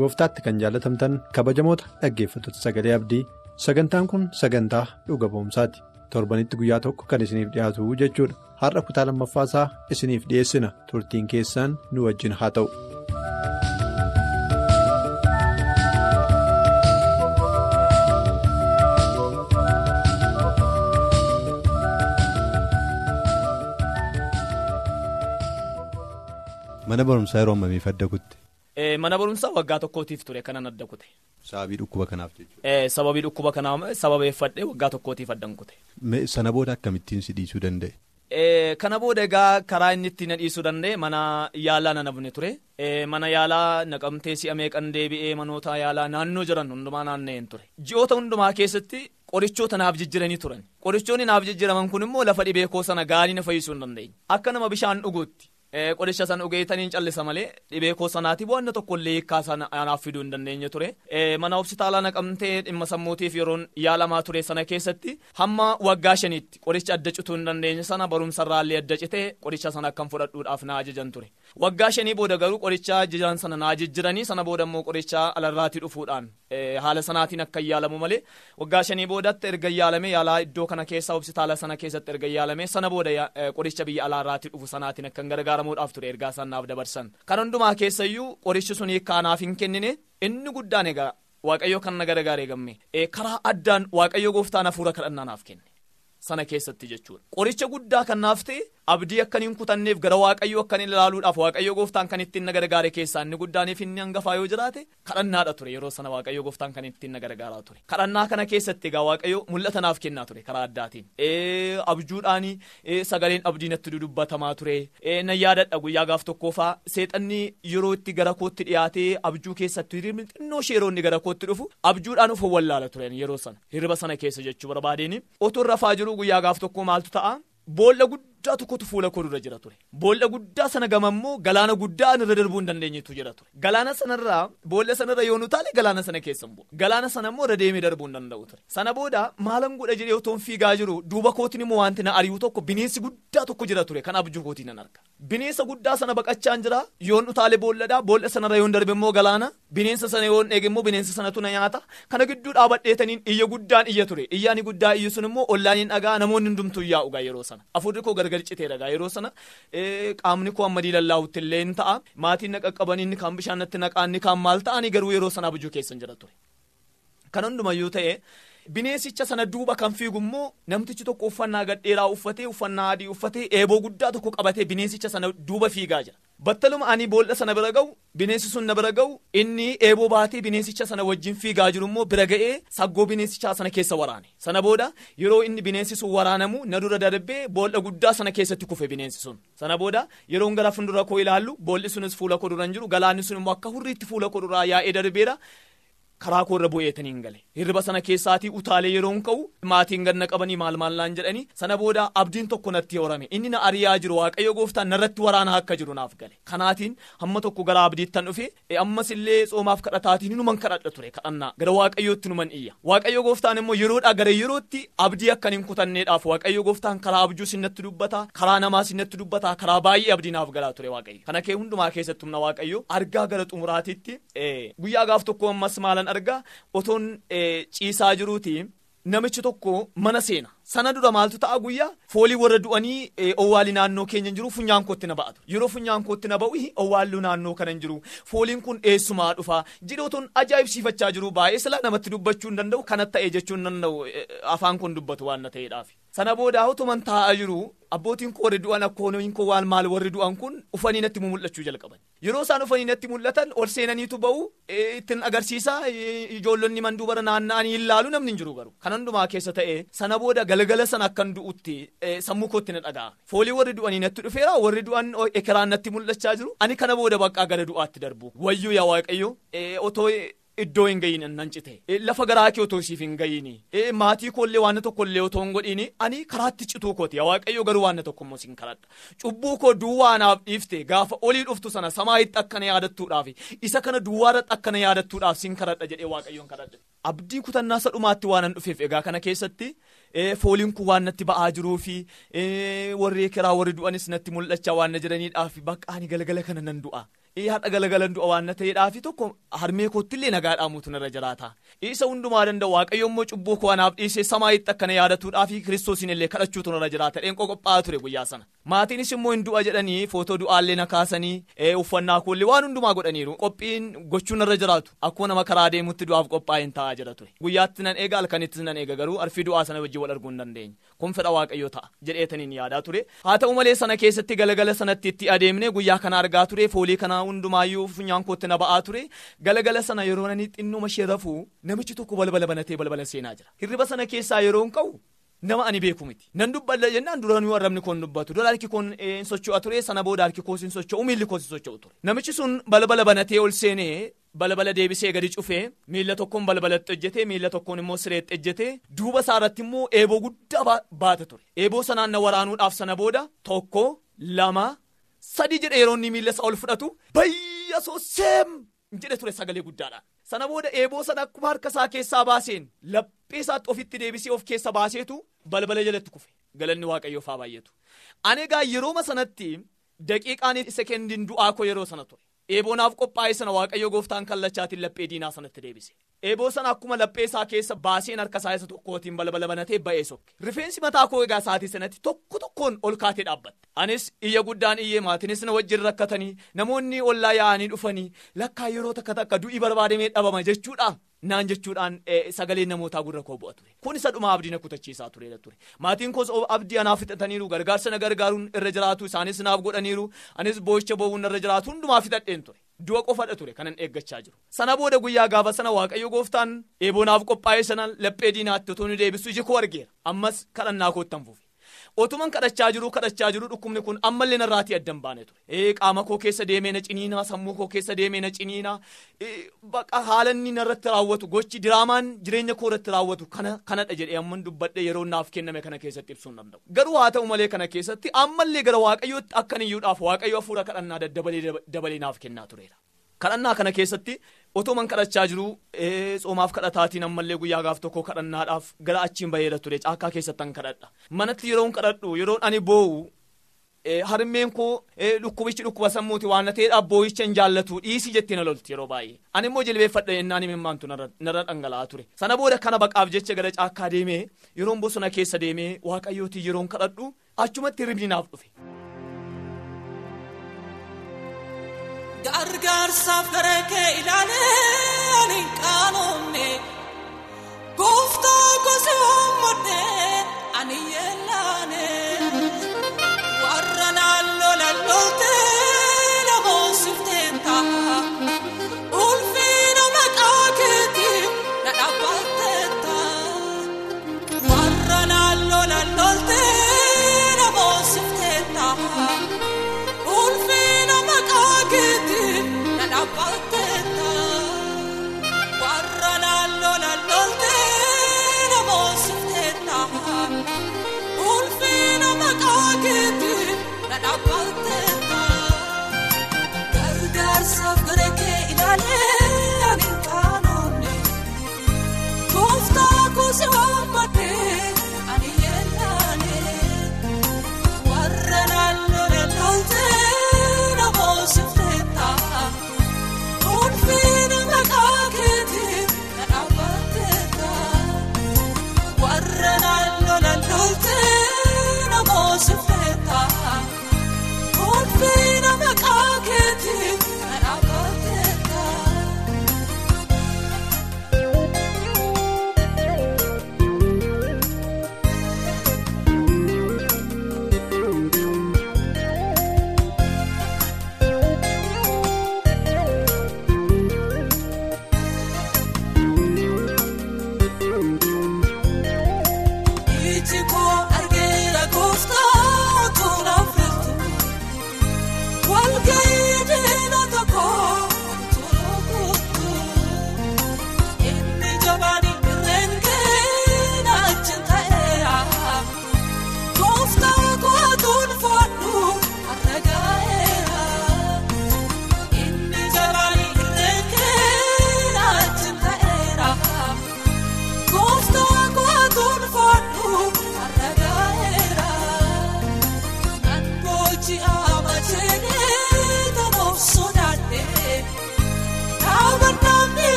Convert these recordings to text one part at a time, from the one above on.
Gooftaatti kan jaalatamtan kabajamoota dhaggeeffattoota sagalee abdii sagantaan kun sagantaa dhuga ba'umsaati torbanitti guyyaa tokko kan isiniif dhiyaatu jechuudha har'a kutaa lammaffaasaa isiniif dhiyeessina turtiin keessaan nu wajjin haa ta'u. mana barumsaa yeroo ammamiif adda kutte. Mana barumsaa waggaa tokkootiif ture kanan adda kute. Sababii dhukkuba kanaaf jechuudha. Sababii dhukkuba kanaaf sababeeffadhee waggaa tokkootiif addan kute. Sana booda akkamittiin si dhiisuu danda'e? Kana booda egaa karaa inni ittiin dhiisuu danda'e mana yaalaa na nabne ture. Mana yaalaa naqamtee si'a meeqan deebi'ee manoota yaalaa naannoo jiran hundumaa naanna'een ture. Ji'oota hundumaa keessatti qorichoota naaf jijjiranii turan. Qorichoonni naaf jijjiraman kun immoo lafa dhibee koo sana gaarii na fayyisuu hin dandeenye. Akka nama bishaan dhuguutti. Qoricha sana dhugeetaniin callisa malee dhibee koo sanaati bu'aana tokkollee hiikkaa sana anaaf fiduu hin dandeenye ture. Mana hospitaalaa naqamtee dhimma sammuutiif yeroon yaalamaa ture sana keessatti hamma waggaa shaniitti qoricha adda cituu hin dandeenye sana barumsarraallee adda citee qoricha sana akkan fudhadhuudhaaf na ajajan ture. Waggaa shanii booda garuu qoricha jiran sana na jijjiranii sana booda immoo qoricha alarraatii dhufuudhaan. Haala sanaatiin akka yaalamu malee waggaa shanii boodatti erga yaalame yaalaa iddoo kana keessa hospitaala sana keessatti erga yaalame sana booda qoricha biyya alaarraatii dhufu sanaatiin akkan gargaaramuudhaaf ture. Ergaa sanaaf dabarsan. Kan hundumaa keessayyuu qorichi sun hiikkaanaaf hin kennine. Inni guddaan egaa waaqayyo kan na gargaaree gamme karaa addaan waaqayyo gooftaan hafuura kadhannaanaaf kenne sana keessatti jechuudha. Qoricha guddaa kan naaf ta'e abdii akkan hin kutanneef gara waaqayyo akkan ilaaluudhaaf waaqayyo gooftaan kan ittiin na gargaare keessaa inni guddaaniif inni hangafaa yoo jiraate kadhannaadha ture. Yeroo sana waaqayyo gooftaan kan ittiin na gargaaraa ture. Kadhannaa kana keessatti egaa waaqayyo mul'ata naaf kennaa ture karaa addaatiin. Abjuudhaanii sagaleen abdii natti dudubbatamaa ture. Na yaadadha guyyaa gaaf tokkoofaa seexanni yeroo itti gara kootti dhiyaatee abjuu keessatti xinnoo sheeroonni gara kootti dhufu abjuudhaan of wallaala turen yeroo sana. Hirriba sana keessa jechuu barbaadeeni otoo rafaa jiru guyyaa gaaf tokko maaltu ta'a? Boolla guddaa tokkotu fuula koo dura jira ture. Boolla guddaa sana gama immoo galaana guddaa irra darbuu hin dandeenyetu jira ture. Galaana sanarraa boolla sanarra yoo nu taale galaana sana keessa bu'a galaana sana immoo irra deemee darbuu hin danda'u ture. Sana booda maalan godha jedhee otoon fiigaa jiru duuba kootiin immoo wanti na ari'u tokko bineensi guddaa tokko jira ture. Kan abjuu kootiin nan arga. Bineensa guddaa sana baqachaan jira. Yoon utaale boolladhaa boolla sanarra yoon darbe immoo galaana. Bineensa sana yoon eege immoo bineensa sanatu na nyaata. Kana gidduu dhaabadheetaniin iyya guddaan iyya ture. Iyyaani guddaa iyyu sun immoo ollaaniin dhagaa namoonni hundumtuu yaa'u gaa yeroo sana. Afurri koo gargar citee dhagaa yeroo sana qaamni koo amma diilallaa'utti illee ni ta'a. Maatiin na qaqqabanii inni kaan bishaan natti naqaan ni kaan maal ta'anii garuu yeroo sana abjuu keessan jira ture. Kan hundumayyuu ta'e bineensicha sana duuba kan fiigu immoo namtichi tokko uffannaa gadheeraa uffatee uffannaa adii uffatee eeboo guddaa tokko qabatee bineensicha sana duuba fiigaa jira battaluma ani boolla sana bira ga'u bineensi sun na bira ga'u inni eeboo baatee bineensicha sana wajjin fiigaa jiru immoo bira ga'ee saggoo bineensichaa sana keessa waraane. Sana booda yeroo inni bineensi sun waraanamu na dura darbee boolla guddaa sana keessatti kufe bineensi sun. Sana booda yeroon gara fuuldura koo ilaallu boolli sunis fuula koo dura hin jiru galaanni sun immoo akka hurriitti fuula koo duraa yaa'ee darbeera karaa koo irra bu'eetaniin gale. Hirriba sana keessaatii utaalee yeroon ka'u maatiin ganna qabanii maal maallaan jedhanii sana booda abdiin tokko natti horame inni na ari'aa jiru waaqayyo gooftaan narratti waraana akka jiru naaf gale. Kanaatiin hamma tokko gara abdiittan dhufe ammas illee tsoomaaf kadhataatiin numan kadhadha ture kadhannaa. Gara waaqayyootti numan iyya. Waaqayyo gooftaan immoo yeroodhaa gara yerootti abdii akkan hin kutanneedhaaf waaqayyo gooftaan karaa abjuu sinnatti dubbata karaa namaa sinnatti dubbata karaa baay'ee abdii naaf galaa ture waaqayyo. Kana kee hundumaa keessatti humna waaqayyo argaa gara xumuraatiitti guyyaa gaaf tokko ammas maalan argaa otoon ciisaa jiruuti. Namichi tokko mana seena. Sana dura maaltu ta'a guyyaa? Foolii warra du'anii owwaalli naannoo keenya jiru funyaan kootti na ba'a yeroo funyaan kootti na ba'u owwaalluu naannoo kana hin jiru. Fooliin kun eessumaa dhufa. Jedhootuun ajaa'ibsiifachaa jiru. Baay'ee silaa namatti dubbachuu hin danda'u kana ta'e jechuu hin danda'u. Afaan kun dubbatu waan na ta'eedhaaf sana booda utuman taa'aa jiru abbootiin koo warri du'an akkooniin koo waan maal warri du'an kun ufanii natti mul'achuu jalqaban. Yeroo isaan ufanii natti mul'atan ol seenaniitu ba'u ittiin agarsiisa ijoollonni manduubara naanna'anii ilaalu namni hin jiru garuu kan hundumaa keessa ta'e sana booda galgala sana akkan du'utti sammuu kootti na dhaga'a foolii warri du'anii natti dhufeera warri du'an ekeraan natti mul'achaa jiru. Ani kana booda baqqaa gara du'aatti darbu. Wayyuu yaa waaqayyo otoo iddoo hin gayin nan cite. Lafa garaa kee otoo siif hin gayin maatii koollee waan tokkollee otoo hin godhin ani karaatti cituu kooti waaqayyo garuu waan tokkommoo sin kadhadha cubbuu koo duwwaanaaf dhiifte gaafa olii dhuftu sana samaayitti akkana yaadattuudhaaf isa kana duwwaarratti akkana yaadattuudhaaf sin kadhadha jedhee waaqayyoon kadhadha. abdii kutannaa sadhumaatti waan dhufeef egaa kana keessatti fooliin kun waan natti ba'aa jiruu fi warri kiraa warri du'anis natti mul'achaa waan na jiraniidhaaf baqqaani galgala kana nan du'a. Haadha galagalan du'a waan na ta'eedhaafi tokko harmee koottillee nagaa dhaamuutu narra jiraata. Isa hundumaa danda'u waaqayyo immoo cubbuu koo anaaf dhiisee samaayitti akkana yaadatuudhaafi kiristoosiin illee kadhachuutu narra jiraata. Dheenqoo qophaa'aa ture guyyaa sana. Maatiinis immoo hin du'a jedhanii footoo du'aallee na kaasanii uffannaa koollee waan hundumaa godhaniiru. Qophiin gochuun narra jiraatu. Akkuma nama karaa deemutti du'aaf qophaa'een taa'aa jira ture. Guyyaatti nan eega halkanittis nan eega garuu arfii du'aa sana wajjin wal arguu hin dandeenye kun fedha waaqayyo ta'a jedheetaniin yaadaa ture. Haa ta'u malee sana keessatti galagala sanatti itti adeemne guyyaa kana argaa ture. Foolii kana hundumaayyuu funyaan kootti na ba'aa ture. Galagala sana yeroo nani xinnuma ishee rafuu namichi tokko balbala banatee balbala seenaa jira. Hirriba sana keessaa yeroo hin ka'u nama ani beeku miti. Nan dubbadha jennaan duraan arrabni koon dubbatu dura harki koon hin socho'a ture sana booda harki koos hin socho'u miilli koos hin socho'u ture. Namichi sun balbala banatee ol seenee balbala deebisee gadi cufee miila tokkoon balbalatti ejjetee miila tokkoon immoo sireetti ejjetee duuba isaarratti immoo eeboo guddaa baata ture. Eeboo sanaan na waraanuudhaaf sana booda tokko lama sadii jedhe yeroo inni miila isaa ol fudhatu? Bayya sooseem jedhe ture sagalee guddaadhaan sana booda eeboo sana akkuma harka isaa keessaa baaseen laphee isaatti ofitti deebisee of keessa baaseetu balbala jalatti kufe. Galanni waaqayyoof haa baay'atu ani egaa yerooma sanatti daqiiqaan sekendiin du'aa koo yeroo sana ture. Eeboonaaf qophaa'e sana waaqayyo gooftaan kallachaatiin laphee diinaa sanatti deebise eeboo sana akkuma laphee isaa keessa baaseen harka isaa isa tokkootiin balbala banatee ba'ee sokke. Rifeensi mataa koo egaa sa'aatii sanatti tokko tokkoon ol kaatee dhaabbatte anis iyya guddaan iyyee maatiinis na wajjin rakkatanii namoonni ollaa yaa'anii dhufanii lakkaa yeroo takka takka du'i barbaadamee dhabama jechuudha naan jechuudhaan sagaleen namootaa gurra koo bu'a ture. Kun isa dhuma abdii na kutachiisaa turedha ture. Maatiin koos abdii anaaf fixataniiru gargaarsa na gargaaruun irra jiraatu isaanis naaf godhaniiru anis boo'icha boo'uun irra jiraatu hundumaa fixadheen ture du'a qofadha ture kanan eeggachaa jiru. Sana booda guyyaa gaafa sana waaqayyo gooftaan eeboonaaf qophaa'ee sana laphee diinaatti otoo ni deebisu iji koo argeera. Ammas kadhannaa koottan fufe otuman kadhachaa jiru kadhachaa jiru dhukkubni kun ammallee narraatii addan baane ture. Qaama koo keessa deemee na ciniinaa sammuu koo keessa deemee na ciniinaa. Baqa haala inni narratti raawwatu gochi diraamaan jireenya koo irratti raawwatu kanadha jedhee amman dubbadhe yeroo naaf kenname kana keessatti ibsuu hin danda'u. Garuu haa ta'u malee kana keessatti ammallee gara waaqayyootti akkan iyyuudhaaf waaqayyo hafuura kadhannaa daddabalee naaf kennaa tureera. Kadhannaa kana keessatti otoo man kadhachaa jiru tsoomaaf kadhataatiin ammallee guyyaa gaaf tokko kadhannaadhaaf gara achiin baheera ture caakkaa keessattan kadhadha. Manatti yeroon kadhadhu yeroon ani boo'u harmeen koo dhukkubichi dhukkuba sammuuti waan ta'eedhaaf boo'icha hin jaallatu dhiisii jettee na lolti yeroo baay'ee. Ani immoo jilbeeffadha yennaan himimmaantu narra dhangala'aa ture. Sana booda kana baqaaf jecha gara caakkaa deemee yeroon bosona keessa deemee waaqayyootii yeroon kadhadhu achumatti hirribni naaf dhufe. Gargaarsaaf gara kee ilaalee ani qaanoomne gooftaa gosi hoomodhee ani yeelaane warra naannoo lalloottee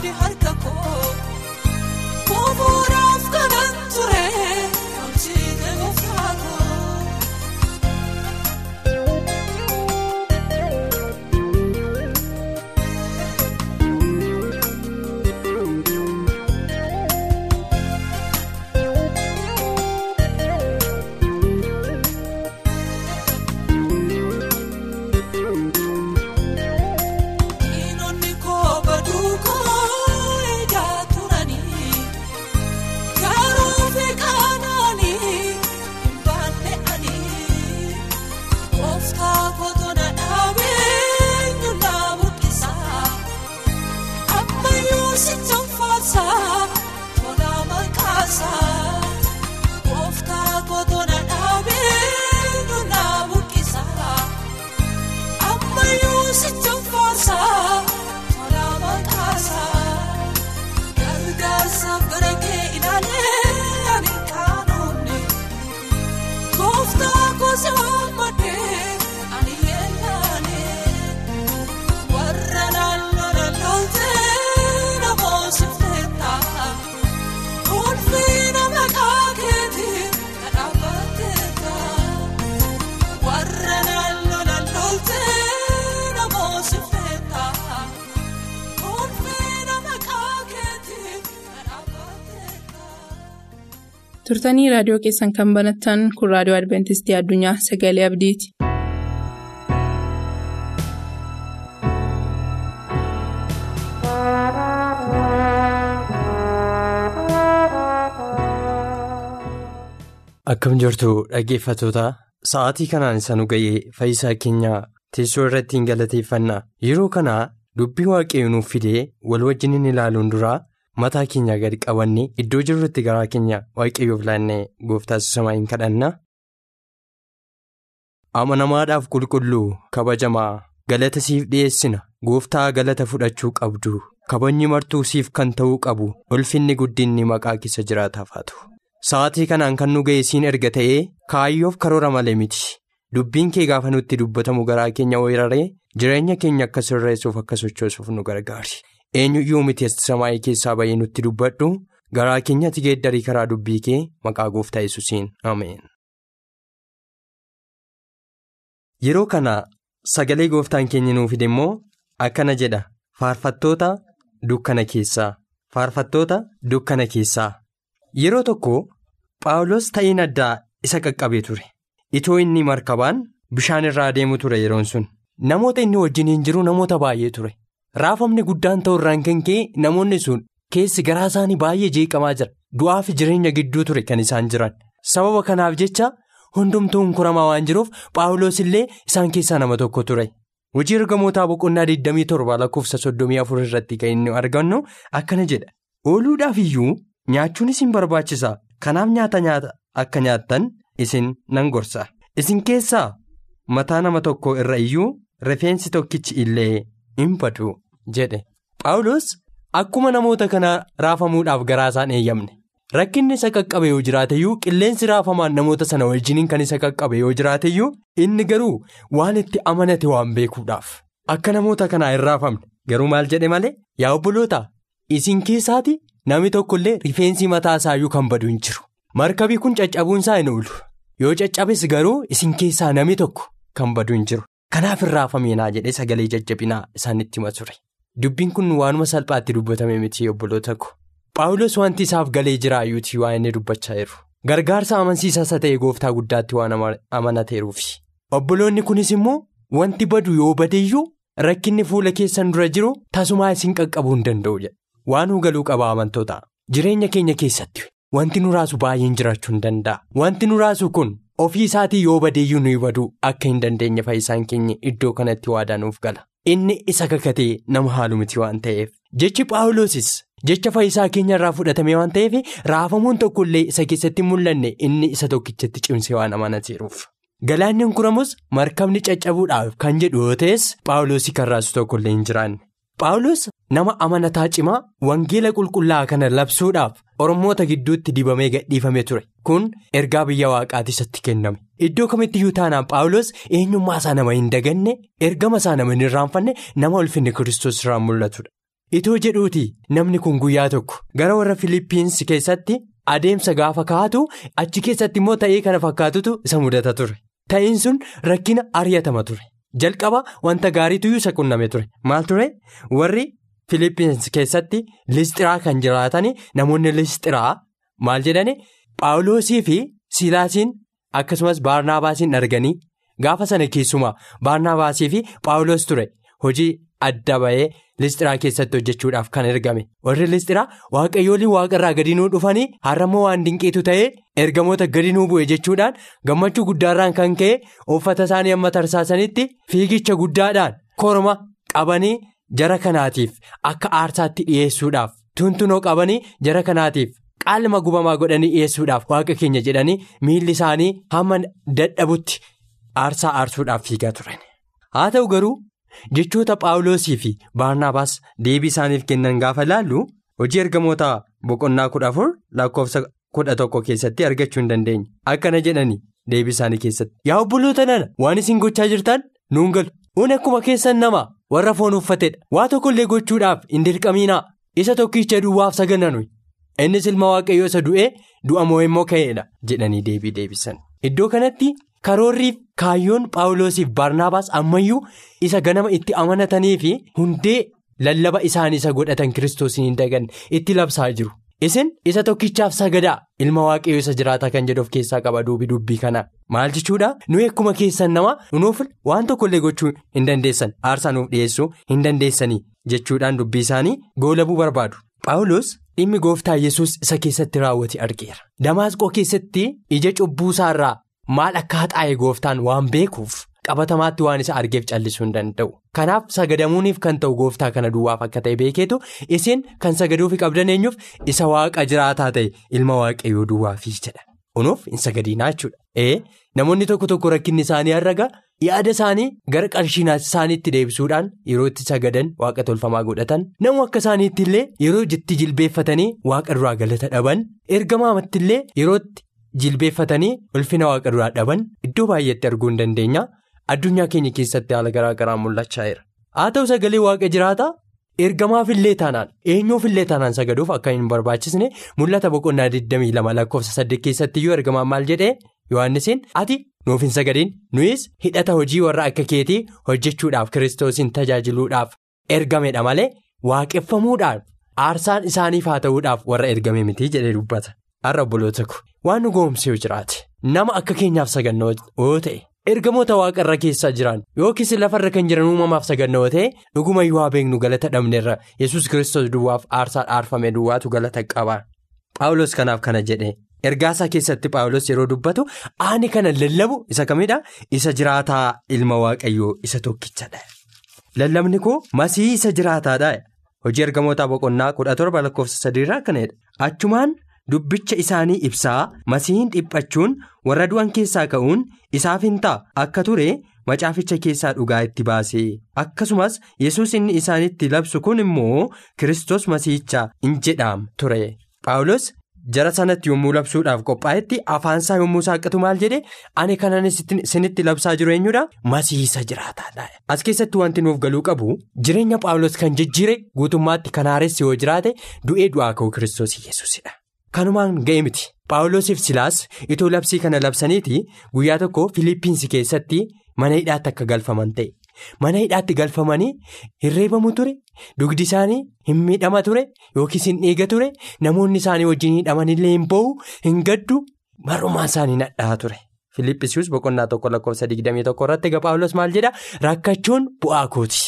qabdi harka Turtanii raadiyoo keessan kan banattan kun raadiyoo Adventistii Addunyaa Sagalee Abdiiti. Akkam jirtu dhaggeeffattoota sa'aatii kanaan isa nu ga'ee fayyisaa keenya teessoo irratti hin galateeffannaa yeroo kana dubbii waaqayyo nuuf fidee wal wajjin ilaaluun duraa mataa keenya gadi qabannee iddoo jirrutti garaa keenya waaqayyoof laannee gooftaa samaa hin kadhanna. Amanamaadhaaf qulqulluu kabajamaa galata siif dhiyeessina gooftaa galata fudhachuu qabdu kabajni martuu siif kan ta'uu qabu ulfinni guddinni maqaa keessa jiraataaf haa ta'u. Sa'aatii kanaan kan nu ga'e siin erga ta'ee kaayyoof karoora malee miti. Dubbiin kee gaafa nutti dubbatamu garaa keenya weeraree jireenya keenya akka sirreessuuf akka sochoosuuf nu gargaari. Eenyuyyuu miti samaayii keessaa bahee nutti dubbadhu garaa keenyatti geeddarii karaa dubbii kee maqaa gooftaa yesuusiin ameen. Yeroo kana sagalee gooftaan keenya fide immoo akkana jedha faarfattoota dukkana keessaa faarfattoota dukkana keessaa. Yeroo tokko Phaawulos ta'iin addaa isa qaqqabee ture. Itoo inni markabaan bishaan irra adeemu ture yeroon sun. Namoota inni wajjiniin jiru namoota baay'ee ture. Raafamni guddaan ta'u irraan kan ka'e namoonni sun keessi garaa isaanii baay'ee jeeqamaa jira. Du'aa fi jireenya gidduu ture kan isaan jiran. Sababa kanaaf jecha hundumtuu hunkuramaa waan jiruuf Phaawulos illee isaan keessaa nama tokko ture. Hojii ergamootaa boqonnaa 27 lakkoofsa 34 irratti kan inni argannu akkana jedha. Ooluudhaaf iyyuu. Nyaachuun isin barbaachisa. Kanaaf nyaata nyaata akka nyaattan isin nan gorsa. Isin keessaa mataa nama tokko irra iyyuu rifeensi tokkichi illee hin badu jedhe. Phaawulos akkuma namoota kana raafamuudhaaf garaa isaan eeyyamne. Rakkinni isa qaqqabe yoo jiraateyyuu qilleensi raafamaan namoota sana wajjiniin kan isa qaqqabe yoo jiraateyyuu inni garuu waan itti amanate waan beekuudhaaf akka namoota kanaa hin raafamne garuu maal jedhe malee yaa obboloota isin keessaati. Namni tokko illee rifeensi mataa isaayyuu kan badu hin jiru. Markabii kun caccabuun isaa hin oolu. Yoo caccabes garuu isin keessaa namni tokko kan badu hin jiru. Kanaaf hin raafameenaa jedhee sagalee jajjabinaa isaanitti hima ture. Dubbiin kun waanuma salphaatti dubbatame miti obboloota ko. Phaawulos wanti isaaf galee jiraayyuutii waan inni dubbachaa jiru. Gargaarsa amansiisaa ta'e gooftaa guddaatti waan amanateeruufi. Obboloonni kunis immoo wanti badu yoo badeeyyuu rakkinni fuula keessan dura jiru tasumaa isin qaqqabuu hin danda'u jedha. Waan hugaluu qaba amantoota jireenya keenya keessatti wanti nu raasu baay'een jiraachuu hin danda'a. Wanti nu raasu kun ofii isaatii yoo badeeyyuu nuyi baduu akka hin dandeenye fayyisaan keenya iddoo kanatti waadaanuuf gala. Inni isa kakatee nama haalu miti waan ta'eef. Jechi Phaawulosis jecha fayyisaa keenya irraa fudhatame waan ta'eef raafamuun tokkollee isa keessatti mul'anne inni isa tokkichatti cimsee waan amanateeruuf. Galaanni kuramus markabni caccabuudhaaf kan jedhu yoo ta'es Phaawulosii kan raasu tokkollee hin jiraanne. Phaawulos nama amanataa cimaa wangeela qulqullaa'aa kana labsuudhaaf Oromoota gidduutti dibamee gadhiifame ture. Kun ergaa biyya waaqaati isatti kenname. Iddoo kamittiyyuu taanaan Phaawulos eenyummaa isaa nama hin daganne ergama isaa nama hin irraanfanne nama ulfinni Kiristoos irraan mul'atudha. Itoo jedhuuti namni kun guyyaa tokko gara warra Filiippiinsi keessatti adeemsa gaafa kaa'atu achi keessatti immoo ta'ee kana fakkaatutu isa mudata ture. Ta'iin sun rakkina ari'atama ture. Jalqaba wanta gaariitu isa qunname ture. Maal ture? Warri Filiippiinsi keessatti listiraa kan jiraatan namoonni listiraa maal jedhani? Phaawulosii fi Silaasiin akkasumas Baarnaabaasiin arganii gaafa sana keessumaa Baarnaabaasii fi Phaawulos ture hojii adda bahee listiraa keessatti hojjechuudhaaf kan ergame warri listiraa waaqayyooliin waaqarraa gadi nuu dhufanii har'ammoo waan dinqiitu ta'ee ergamoota gadi nuu bu'e jechuudhaan gammachuu guddaarraan kan ka'e uffata isaanii amma tarsaasanitti fiigicha guddaadhaan korma qabanii jara kanaatiif akka aarsaatti dhiyeessuudhaaf tuntunoo qabanii jara kanaatiif. qaalma gubamaa godhanii dhiyeessuudhaaf waaqa keenya jedhanii miilli isaanii hamma dadhabutti aarsaa aarsuudhaaf fiigaa turan. Haa ta'u garuu jechoota Phaawulosii fi Baarnaabaas deebii isaaniif kennan gaafa ilaallu hojii ergamoota boqonnaa kudha afur lakkoofsa kudha tokko keessatti argachuu hin dandeenye. Akkana jedhanii deebii isaanii keessatti. Yaa obboloota nana waan isin gochaa jirtan nuun galu. Uni akkuma keessan nama warra foon uffatedha. Waa tokkollee gochuudhaaf hin dirqamiinaa. Isa tokkicha duwwaaf sagananu. Innis ilma waaqayyoo isa du'ee du'a moo immoo ka'eedha jedhanii deebii deebisan. Iddoo kanatti karoorriif kaayyoon Phaawulosiif Baarnaabaas ammayyuu isa ganama itti amanatanii fi hundee lallaba isaanii isa godhatan kiristoosiin hin daganne itti labsaa jiru. Isin isa tokkichaaf sagadaa ilma waaqayyoo isa jiraataa kan jedhu of keessaa qaba duubi dubbii kana. Maal jechuudha nuyi akkuma keessan nama nuuf waan tokkollee gochuu hin dandeessan aarsaa nuuf dhiyeessuu hin dandeessanii jechuudhaan dubbii isaanii goolabuu barbaadu. Phaawulos dhimmi gooftaa yesus isa keessatti raawwate argeera. Damaasqoo keessatti ija cubbuu isaarraa maal akka haxaa'e gooftaan waan beekuuf qabatamaatti waan isa argeef callisuu hin danda'u. Kanaaf sagadamuuniif kan ta'u gooftaa kana duwwaaf akka ta'e beekeetu isin kan sagaduufi qabdan eenyuuf isa waaqa jiraataa ta'e ilma waaqayyoo duwwaafii jedha. Kunuuf hin sagadiinaa jechuudha. Ee namoonni tokko tokko rakkinni isaanii har'a yaada isaanii gara qarshii isaaniitti deebisuudhaan yeroo itti sagadan waaqa tolfamaa godhatan namu akka isaaniitti illee yeroo itti jilbeeffatanii waaqa duraa galata dhaban ergamaamatti illee yerootti jilbeeffatanii ulfina waaqa duraa dhaban iddoo baay'eetti arguu hin dandeenya. Addunyaa keenya keessatti haala garaa garaan mul'achaa jira. Haa ta'u sagalee waaqa jiraataa ergamaaf illee taanaan eenyuuf illee taanaan sagaduuf akka hin barbaachisne mul'ata boqonnaa 22 lakkoofsa 8 keessattiyyuu ergamaan maal jedhee yohannisiin ati. nuuf hin sagadiin nuyis hidhata hojii warra akka keetii hojjechuudhaaf kiristoosiin tajaajiluudhaaf ergamedha malee waaqeffamuudhaan aarsaan isaaniif haa ta'uudhaaf warra ergame miti jedhee dubbata har'a obboloota ko waan nu goomsee jiraate nama akka keenyaaf sagannoo yoo ta'e ergamoota waaqarra keessa jiran yookiis lafarra kan jiran uumamaaf sagannoo ta'e dhuguma yoo beeknu galata dhabneerra yesus kiristoos duwwaaf aarsaa aarfame duwwaatu galata qaba paawulos kanaaf kana jedhe. Ergaasaa keessatti Phaawulos yeroo dubbatu ani kana lallabu isa kamidha isa jiraataa ilma waaqayyoo isa tokkichadha. Lallabni koo masii isa jiraataadha. Hojii ergamoota boqonnaa kudha torba lakkoofsa sadiirraa akkanadha. Achumaan dubbicha isaanii ibsaa masiihin dhiphachuun warra du'an keessaa ka'uun isaaf hin ta'a akka ture macaaficha keessaa dhugaa itti baase. Akkasumas yesus inni isaanitti labsu kun immoo Kiristoos masiicha hin jedhaam ture. Phaawulos. jara sanatti yommuu labsuudhaaf qophaa'etti afaansaa yommuu saaqatu maal jedhe ani kanan isinitti labsaa jiru eenyudha masiisa jiraataadha. as keessatti wanti nuuf galuu qabu jireenya paawulos kan jijjiire guutummaatti kan haaressi yoo jiraate du'ee du'aa ka'uu kiristoos yesuusidha. Kanumaan ga'e miti paawulosiif silaas itoo labsii kana labsaniiti guyyaa tokko filiippiinsi keessatti mana hidhaatti akka galfaman ta'e. Mana hidhaatti galfamanii hirreebamu ture dugdi isaanii hin miidhama ture yookiis hin dhiiga ture namoonni isaanii wajjin hidhamanillee hin boo'u hin gaddu mar'umaan isaanii nadhaa ture. Filiippisius boqonnaa tokko lakkoofsa 21 irratti egaa Paawulos maal jedha rakkachuun bu'aa kooti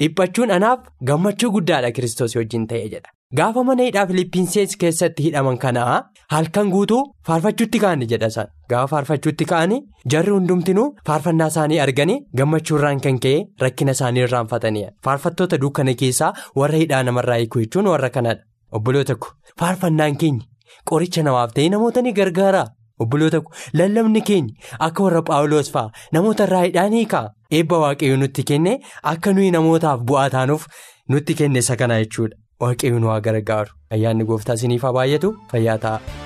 dhiphachuun anaaf gammachuu guddaadha kiristoos wajjin ta'e jedha. Gaafa mana hidhaa Filiippiinsees keessatti hidhaman kanaa halkan guutuu faarfachuutti ka'anii jedha isaan. Gaafa faarfachuutti ka'anii jarri hundumtinuu faarfannaa isaanii arganii gammachuurraan kan ka'e rakkina isaanii irraanfatanii. Faarfattoota dukkana keessaa warra hidhaa namarraa hiikuu jechuun warra kanadha. Obboloota ko faarfannaan keenya qoricha namaaf ta'e namoota ni gargaara. Obboloota lallabni keenya akka warra Phaawulos fa'a namoota irraa hidhaan hiikaa. Eebba waaqayyoo nutti kenne akka nuyi namootaaf bu'aa taanuuf nutti kenne isa kana jechuudha waaqayyoon waa gargaaru ayyaanni gooftaa isiniif haa baay'atu fayyaa ta'a.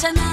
sana